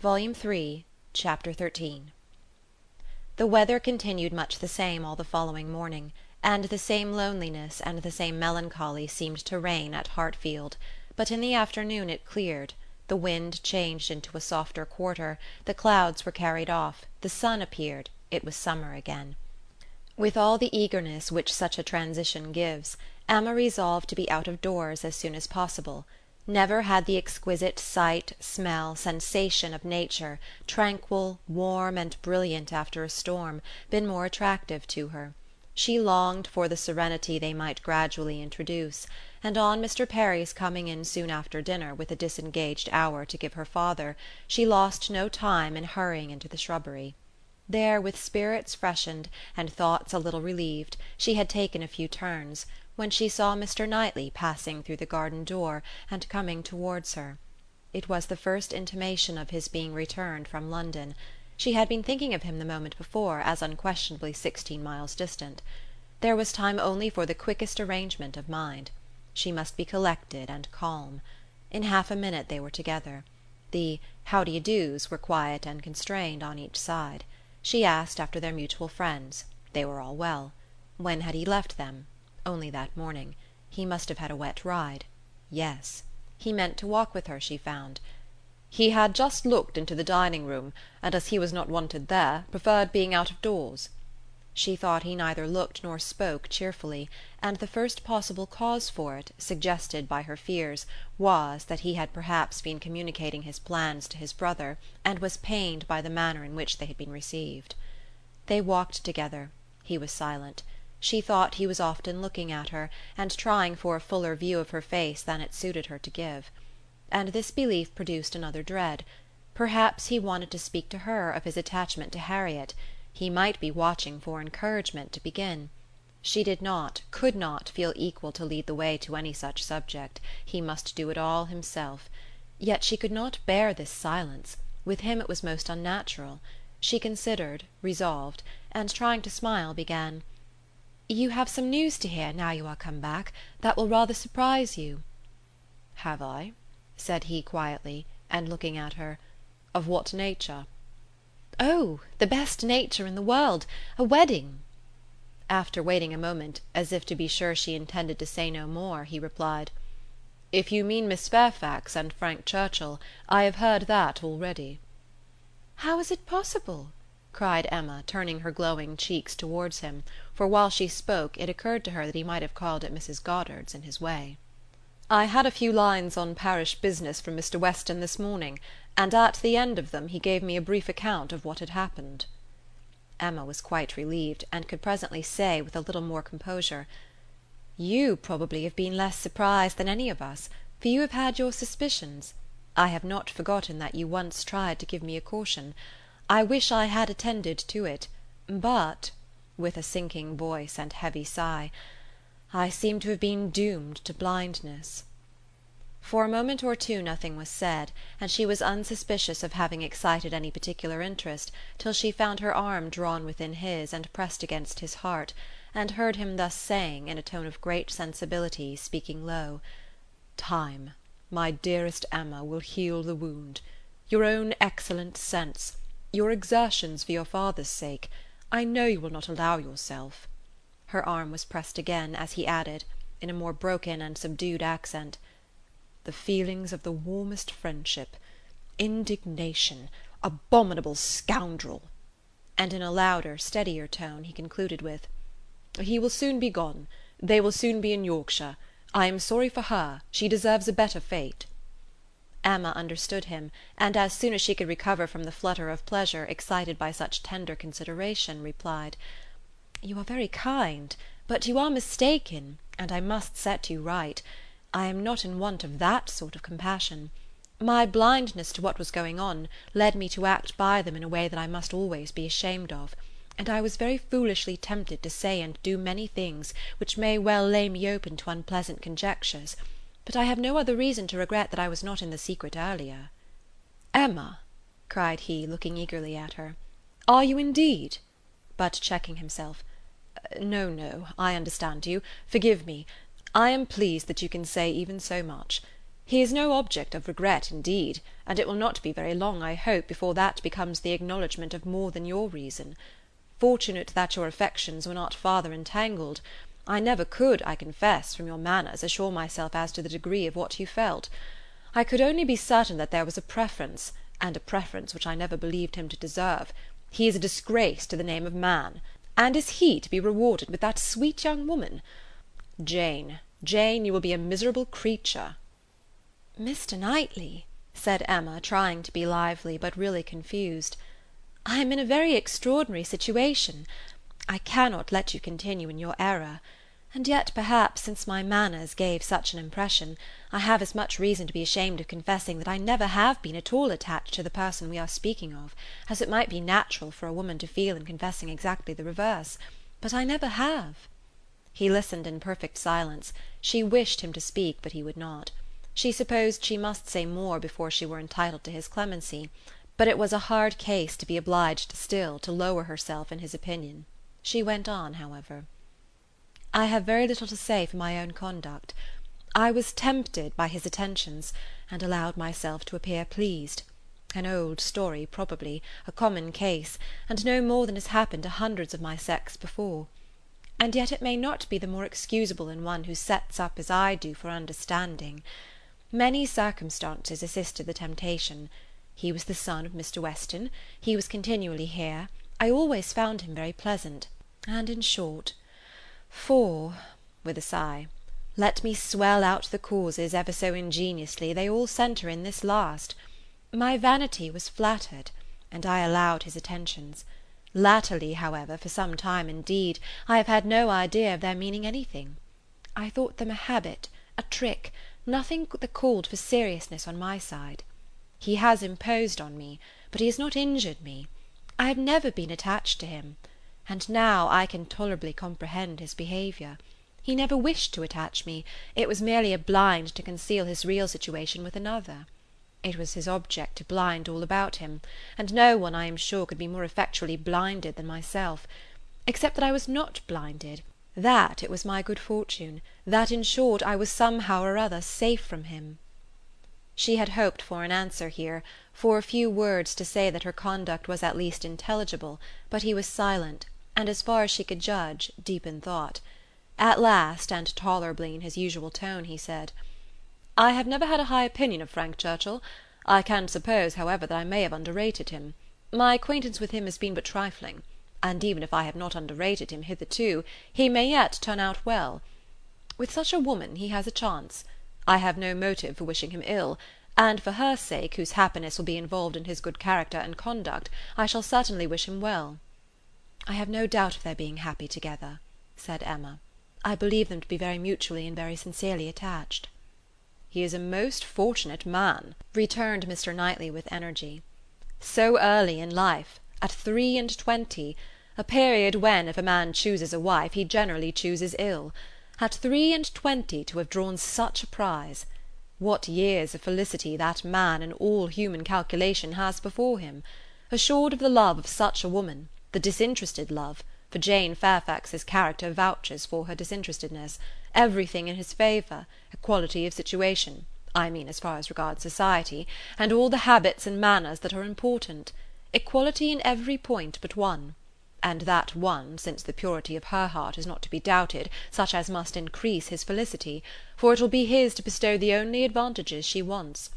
Volume Three, Chapter XIII The weather continued much the same all the following morning, and the same loneliness and the same melancholy seemed to reign at Hartfield; but in the afternoon it cleared, the wind changed into a softer quarter, the clouds were carried off, the sun appeared, it was summer again. With all the eagerness which such a transition gives, Emma resolved to be out of doors as soon as possible. Never had the exquisite sight, smell, sensation of nature, tranquil, warm and brilliant after a storm, been more attractive to her. She longed for the serenity they might gradually introduce, and on Mr. Perry's coming in soon after dinner with a disengaged hour to give her father she lost no time in hurrying into the shrubbery. There, with spirits freshened and thoughts a little relieved, she had taken a few turns when she saw Mr. Knightley passing through the garden door and coming towards her. It was the first intimation of his being returned from London. She had been thinking of him the moment before as unquestionably sixteen miles distant. There was time only for the quickest arrangement of mind. She must be collected and calm. In half a minute they were together. The "How d'ye do's" were quiet and constrained on each side. She asked after their mutual friends. They were all well. When had he left them? Only that morning. He must have had a wet ride. Yes. He meant to walk with her, she found. He had just looked into the dining room, and as he was not wanted there, preferred being out of doors. She thought he neither looked nor spoke cheerfully, and the first possible cause for it, suggested by her fears, was that he had perhaps been communicating his plans to his brother and was pained by the manner in which they had been received. They walked together. He was silent. She thought he was often looking at her, and trying for a fuller view of her face than it suited her to give. And this belief produced another dread. Perhaps he wanted to speak to her of his attachment to Harriet; he might be watching for encouragement to begin. She did not, could not, feel equal to lead the way to any such subject; he must do it all himself. Yet she could not bear this silence; with him it was most unnatural. She considered, resolved, and trying to smile began: "You have some news to hear, now you are come back, that will rather surprise you." "Have I?" said he quietly, and looking at her. "Of what nature?" "Oh, the best nature in the world. A wedding." After waiting a moment, as if to be sure she intended to say no more, he replied: "If you mean Miss Fairfax and Frank Churchill, I have heard that already." "How is it possible?" Cried Emma, turning her glowing cheeks towards him, for while she spoke it occurred to her that he might have called at Mrs. Goddard's in his way. "I had a few lines on parish business from Mr. Weston this morning, and at the end of them he gave me a brief account of what had happened." Emma was quite relieved, and could presently say, with a little more composure, "You probably have been less surprised than any of us, for you have had your suspicions. I have not forgotten that you once tried to give me a caution. I wish I had attended to it; but," with a sinking voice and heavy sigh, "I seem to have been doomed to blindness." For a moment or two nothing was said, and she was unsuspicious of having excited any particular interest till she found her arm drawn within his and pressed against his heart, and heard him thus saying, in a tone of great sensibility, speaking low: "Time, my dearest Emma, will heal the wound. Your own excellent sense your exertions for your father's sake I know you will not allow yourself Her arm was pressed again, as he added, in a more broken and subdued accent, "the feelings of the warmest friendship indignation abominable scoundrel!" And in a louder, steadier tone, he concluded with, "He will soon be gone. They will soon be in Yorkshire. I am sorry for her; she deserves a better fate." Emma understood him, and as soon as she could recover from the flutter of pleasure excited by such tender consideration, replied: "You are very kind, but you are mistaken, and I must set you right. I am not in want of that sort of compassion. My blindness to what was going on led me to act by them in a way that I must always be ashamed of, and I was very foolishly tempted to say and do many things which may well lay me open to unpleasant conjectures but I have no other reason to regret that I was not in the secret earlier." "Emma!" cried he, looking eagerly at her, "are you indeed?" But checking himself, uh, "No, no, I understand you; forgive me. I am pleased that you can say even so much. He is no object of regret, indeed, and it will not be very long, I hope, before that becomes the acknowledgment of more than your reason. Fortunate that your affections were not farther entangled. I never could, I confess, from your manners, assure myself as to the degree of what you felt. I could only be certain that there was a preference, and a preference which I never believed him to deserve. He is a disgrace to the name of man. And is he to be rewarded with that sweet young woman? Jane, Jane, you will be a miserable creature." "Mr. Knightley," said Emma, trying to be lively, but really confused, "I am in a very extraordinary situation. I cannot let you continue in your error. And yet, perhaps, since my manners gave such an impression, I have as much reason to be ashamed of confessing that I never have been at all attached to the person we are speaking of, as it might be natural for a woman to feel in confessing exactly the reverse. But I never have." He listened in perfect silence; she wished him to speak, but he would not. She supposed she must say more before she were entitled to his clemency; but it was a hard case to be obliged still to lower herself in his opinion. She went on, however. "I have very little to say for my own conduct. I was tempted by his attentions, and allowed myself to appear pleased. An old story, probably, a common case, and no more than has happened to hundreds of my sex before. And yet it may not be the more excusable in one who sets up as I do for understanding. Many circumstances assisted the temptation. He was the son of Mr. Weston; he was continually here; I always found him very pleasant; and in short, for," with a sigh, "let me swell out the causes ever so ingeniously, they all centre in this last. My vanity was flattered, and I allowed his attentions. Latterly, however, for some time indeed, I have had no idea of their meaning anything. I thought them a habit, a trick, nothing that called for seriousness on my side. He has imposed on me, but he has not injured me. I have never been attached to him, and now I can tolerably comprehend his behaviour. He never wished to attach me; it was merely a blind to conceal his real situation with another. It was his object to blind all about him, and no one, I am sure, could be more effectually blinded than myself. Except that I was not blinded, that it was my good fortune, that, in short, I was somehow or other safe from him." She had hoped for an answer here, for a few words to say that her conduct was at least intelligible, but he was silent, and, as far as she could judge, deep in thought. At last, and tolerably in his usual tone, he said. I have never had a high opinion of Frank Churchill. I can suppose, however, that I may have underrated him. My acquaintance with him has been but trifling; and even if I have not underrated him hitherto, he may yet turn out well. With such a woman he has a chance. I have no motive for wishing him ill; and for her sake, whose happiness will be involved in his good character and conduct, I shall certainly wish him well." "I have no doubt of their being happy together," said Emma. "I believe them to be very mutually and very sincerely attached." "He is a most fortunate man," returned Mr. Knightley with energy. "So early in life, at three and twenty, a period when, if a man chooses a wife, he generally chooses ill, at three and twenty to have drawn such a prize! What years of felicity that man, in all human calculation, has before him! Assured of the love of such a woman, the disinterested love, for Jane Fairfax's character vouches for her disinterestedness, everything in his favour, equality of situation, I mean as far as regards society, and all the habits and manners that are important; equality in every point but one; and that one, since the purity of her heart is not to be doubted, such as must increase his felicity, for it will be his to bestow the only advantages she wants.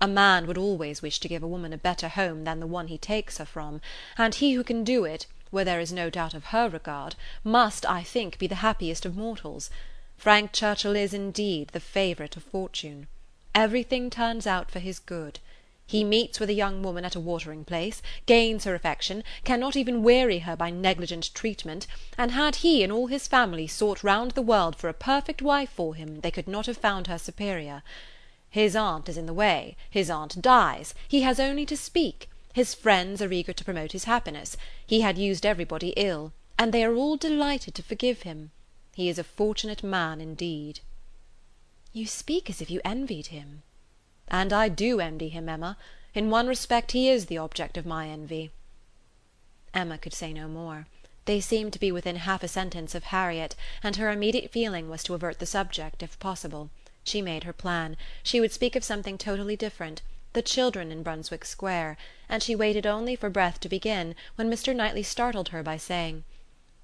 A man would always wish to give a woman a better home than the one he takes her from, and he who can do it where there is no doubt of her regard, must, I think, be the happiest of mortals. Frank Churchill is, indeed, the favourite of fortune. Everything turns out for his good. He meets with a young woman at a watering place, gains her affection, cannot even weary her by negligent treatment, and had he and all his family sought round the world for a perfect wife for him, they could not have found her superior. His aunt is in the way, his aunt dies, he has only to speak. His friends are eager to promote his happiness; he had used everybody ill, and they are all delighted to forgive him. He is a fortunate man indeed." "You speak as if you envied him." "And I do envy him, Emma. In one respect he is the object of my envy." Emma could say no more. They seemed to be within half a sentence of Harriet, and her immediate feeling was to avert the subject if possible. She made her plan. She would speak of something totally different the children in Brunswick Square; and she waited only for breath to begin when Mr. Knightley startled her by saying: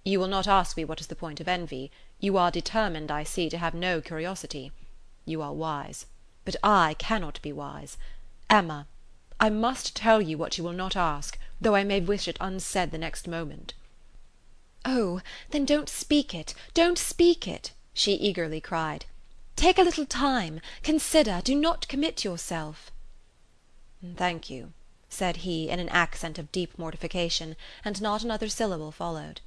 "You will not ask me what is the point of envy. You are determined, I see, to have no curiosity. You are wise. But I cannot be wise. Emma, I must tell you what you will not ask, though I may wish it unsaid the next moment." "Oh, then don't speak it, don't speak it!" she eagerly cried. "Take a little time; consider; do not commit yourself." "Thank you," said he in an accent of deep mortification, and not another syllable followed.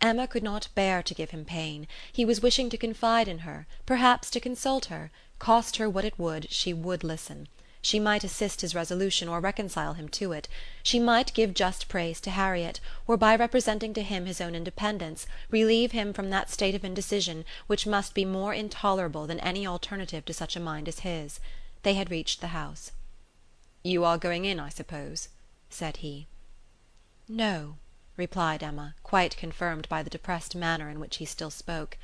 Emma could not bear to give him pain. He was wishing to confide in her, perhaps to consult her; cost her what it would, she would listen. She might assist his resolution or reconcile him to it. She might give just praise to Harriet, or by representing to him his own independence, relieve him from that state of indecision which must be more intolerable than any alternative to such a mind as his. They had reached the house. "You are going in, I suppose?" said he. "No," replied Emma, quite confirmed by the depressed manner in which he still spoke.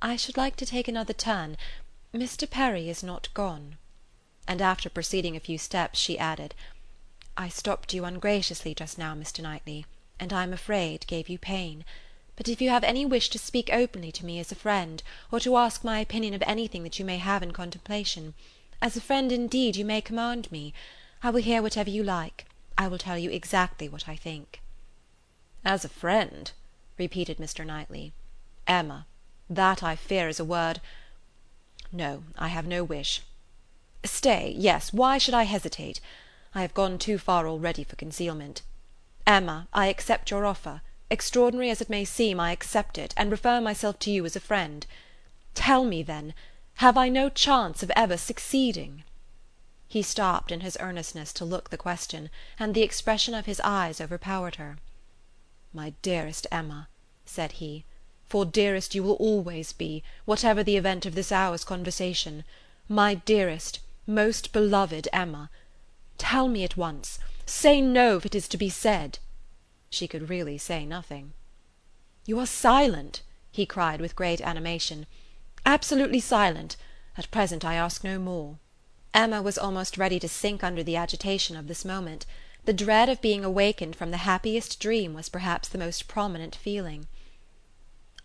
"I should like to take another turn. Mr. Perry is not gone." And after proceeding a few steps she added: "I stopped you ungraciously just now, Mr. Knightley, and I am afraid gave you pain. But if you have any wish to speak openly to me as a friend, or to ask my opinion of anything that you may have in contemplation as a friend indeed you may command me. I will hear whatever you like. I will tell you exactly what I think." "As a friend?" repeated Mr. Knightley. "Emma, that, I fear, is a word no, I have no wish stay, yes, why should I hesitate? I have gone too far already for concealment. Emma, I accept your offer; extraordinary as it may seem, I accept it, and refer myself to you as a friend. Tell me, then have I no chance of ever succeeding?" He stopped in his earnestness to look the question, and the expression of his eyes overpowered her. "My dearest Emma," said he, "for dearest you will always be, whatever the event of this hour's conversation, my dearest, most beloved Emma, tell me at once, say no if it is to be said." She could really say nothing. "You are silent!" he cried with great animation absolutely silent. At present I ask no more." Emma was almost ready to sink under the agitation of this moment. The dread of being awakened from the happiest dream was perhaps the most prominent feeling.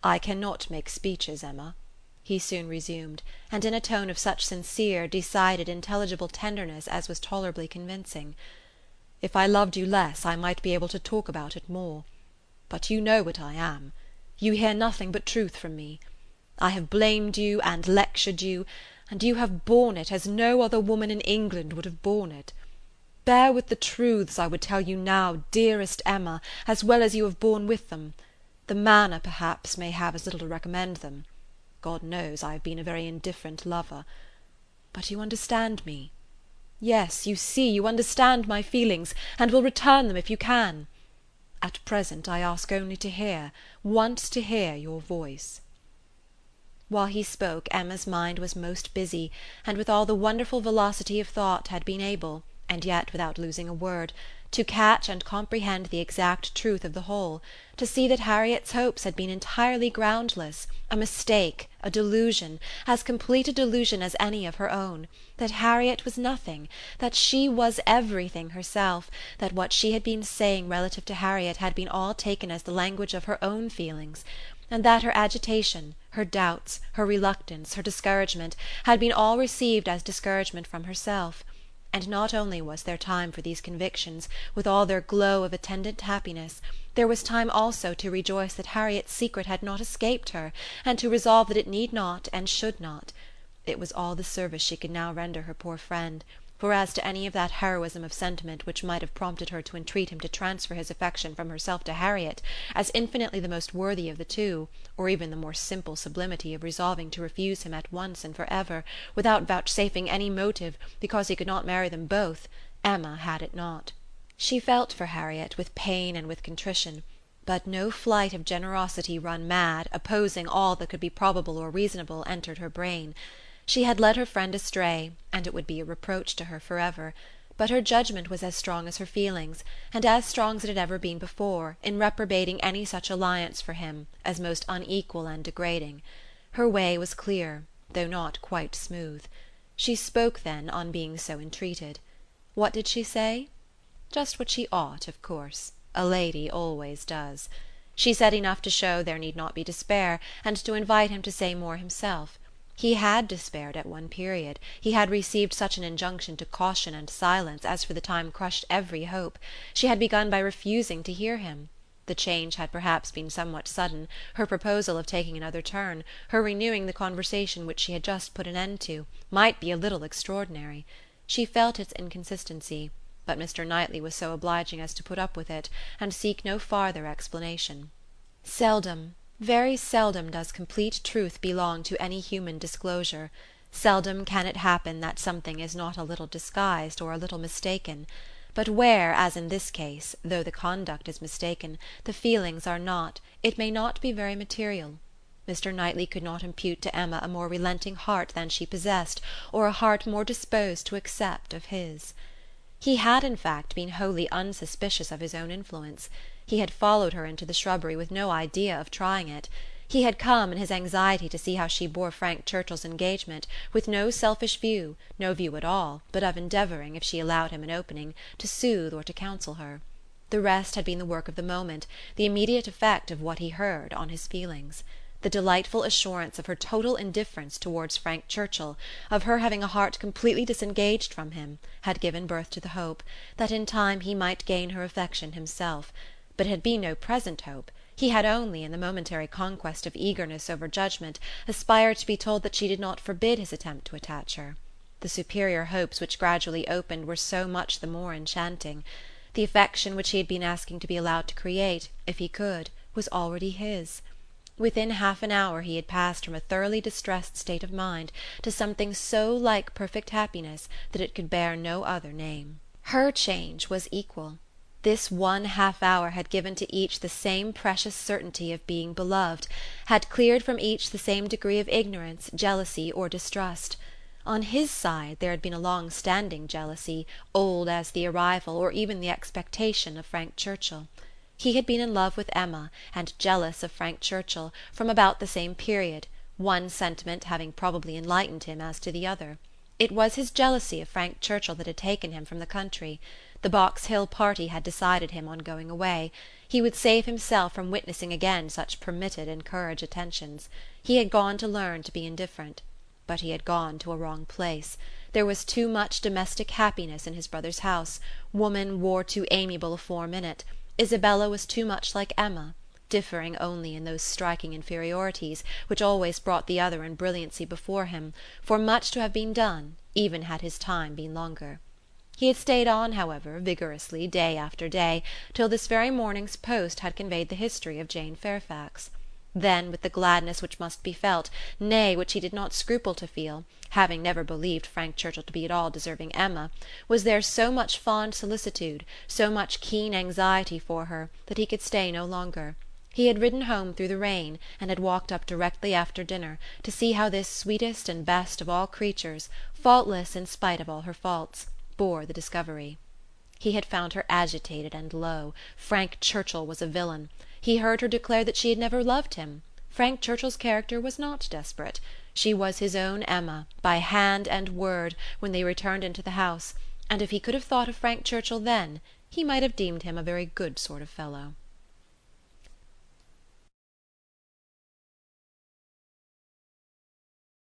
"I cannot make speeches, Emma," he soon resumed, and in a tone of such sincere, decided, intelligible tenderness as was tolerably convincing. "If I loved you less I might be able to talk about it more. But you know what I am. You hear nothing but truth from me. I have blamed you and lectured you, and you have borne it as no other woman in England would have borne it. Bear with the truths I would tell you now, dearest Emma, as well as you have borne with them. The manner, perhaps, may have as little to recommend them. God knows I have been a very indifferent lover. But you understand me. Yes, you see, you understand my feelings, and will return them if you can. At present I ask only to hear, once to hear your voice. While he spoke Emma's mind was most busy, and with all the wonderful velocity of thought had been able, and yet without losing a word, to catch and comprehend the exact truth of the whole, to see that Harriet's hopes had been entirely groundless, a mistake, a delusion, as complete a delusion as any of her own, that Harriet was nothing, that she was everything herself, that what she had been saying relative to Harriet had been all taken as the language of her own feelings and that her agitation, her doubts, her reluctance, her discouragement, had been all received as discouragement from herself; and not only was there time for these convictions, with all their glow of attendant happiness, there was time also to rejoice that Harriet's secret had not escaped her, and to resolve that it need not and should not. It was all the service she could now render her poor friend for as to any of that heroism of sentiment which might have prompted her to entreat him to transfer his affection from herself to Harriet, as infinitely the most worthy of the two, or even the more simple sublimity of resolving to refuse him at once and for ever, without vouchsafing any motive, because he could not marry them both, Emma had it not. She felt for Harriet with pain and with contrition, but no flight of generosity run mad, opposing all that could be probable or reasonable, entered her brain. She had led her friend astray, and it would be a reproach to her for ever; but her judgment was as strong as her feelings, and as strong as it had ever been before, in reprobating any such alliance for him, as most unequal and degrading. Her way was clear though not quite smooth. She spoke then on being so entreated. What did she say? Just what she ought, of course. A lady always does. She said enough to show there need not be despair, and to invite him to say more himself. He had despaired at one period; he had received such an injunction to caution and silence as for the time crushed every hope. She had begun by refusing to hear him. The change had perhaps been somewhat sudden, her proposal of taking another turn, her renewing the conversation which she had just put an end to, might be a little extraordinary. She felt its inconsistency but Mr. Knightley was so obliging as to put up with it, and seek no farther explanation. Seldom, very seldom does complete truth belong to any human disclosure; seldom can it happen that something is not a little disguised or a little mistaken; but where, as in this case, though the conduct is mistaken, the feelings are not, it may not be very material. Mr. Knightley could not impute to Emma a more relenting heart than she possessed, or a heart more disposed to accept of his. He had in fact been wholly unsuspicious of his own influence. He had followed her into the shrubbery with no idea of trying it. He had come, in his anxiety to see how she bore Frank Churchill's engagement, with no selfish view, no view at all, but of endeavouring, if she allowed him an opening, to soothe or to counsel her. The rest had been the work of the moment, the immediate effect of what he heard on his feelings the delightful assurance of her total indifference towards Frank Churchill, of her having a heart completely disengaged from him, had given birth to the hope, that in time he might gain her affection himself; but it had been no present hope; he had only, in the momentary conquest of eagerness over judgment, aspired to be told that she did not forbid his attempt to attach her. The superior hopes which gradually opened were so much the more enchanting. The affection which he had been asking to be allowed to create, if he could, was already his. Within half an hour he had passed from a thoroughly distressed state of mind to something so like perfect happiness that it could bear no other name. Her change was equal. This one half hour had given to each the same precious certainty of being beloved, had cleared from each the same degree of ignorance, jealousy or distrust. On his side there had been a long standing jealousy, old as the arrival, or even the expectation, of Frank Churchill. He had been in love with Emma, and jealous of Frank Churchill, from about the same period, one sentiment having probably enlightened him as to the other. It was his jealousy of Frank Churchill that had taken him from the country. The Box Hill party had decided him on going away. He would save himself from witnessing again such permitted and encouraged attentions. He had gone to learn to be indifferent. But he had gone to a wrong place. There was too much domestic happiness in his brother's house; woman wore too amiable a form in it. Isabella was too much like Emma, differing only in those striking inferiorities which always brought the other in brilliancy before him, for much to have been done, even had his time been longer. He had stayed on, however, vigorously, day after day, till this very morning's post had conveyed the history of Jane Fairfax. Then with the gladness which must be felt, nay, which he did not scruple to feel, having never believed Frank Churchill to be at all deserving Emma, was there so much fond solicitude, so much keen anxiety for her, that he could stay no longer. He had ridden home through the rain, and had walked up directly after dinner, to see how this sweetest and best of all creatures, faultless in spite of all her faults, bore the discovery. He had found her agitated and low; Frank Churchill was a villain. He heard her declare that she had never loved him. Frank Churchill's character was not desperate. She was his own Emma, by hand and word, when they returned into the house, and if he could have thought of Frank Churchill then, he might have deemed him a very good sort of fellow.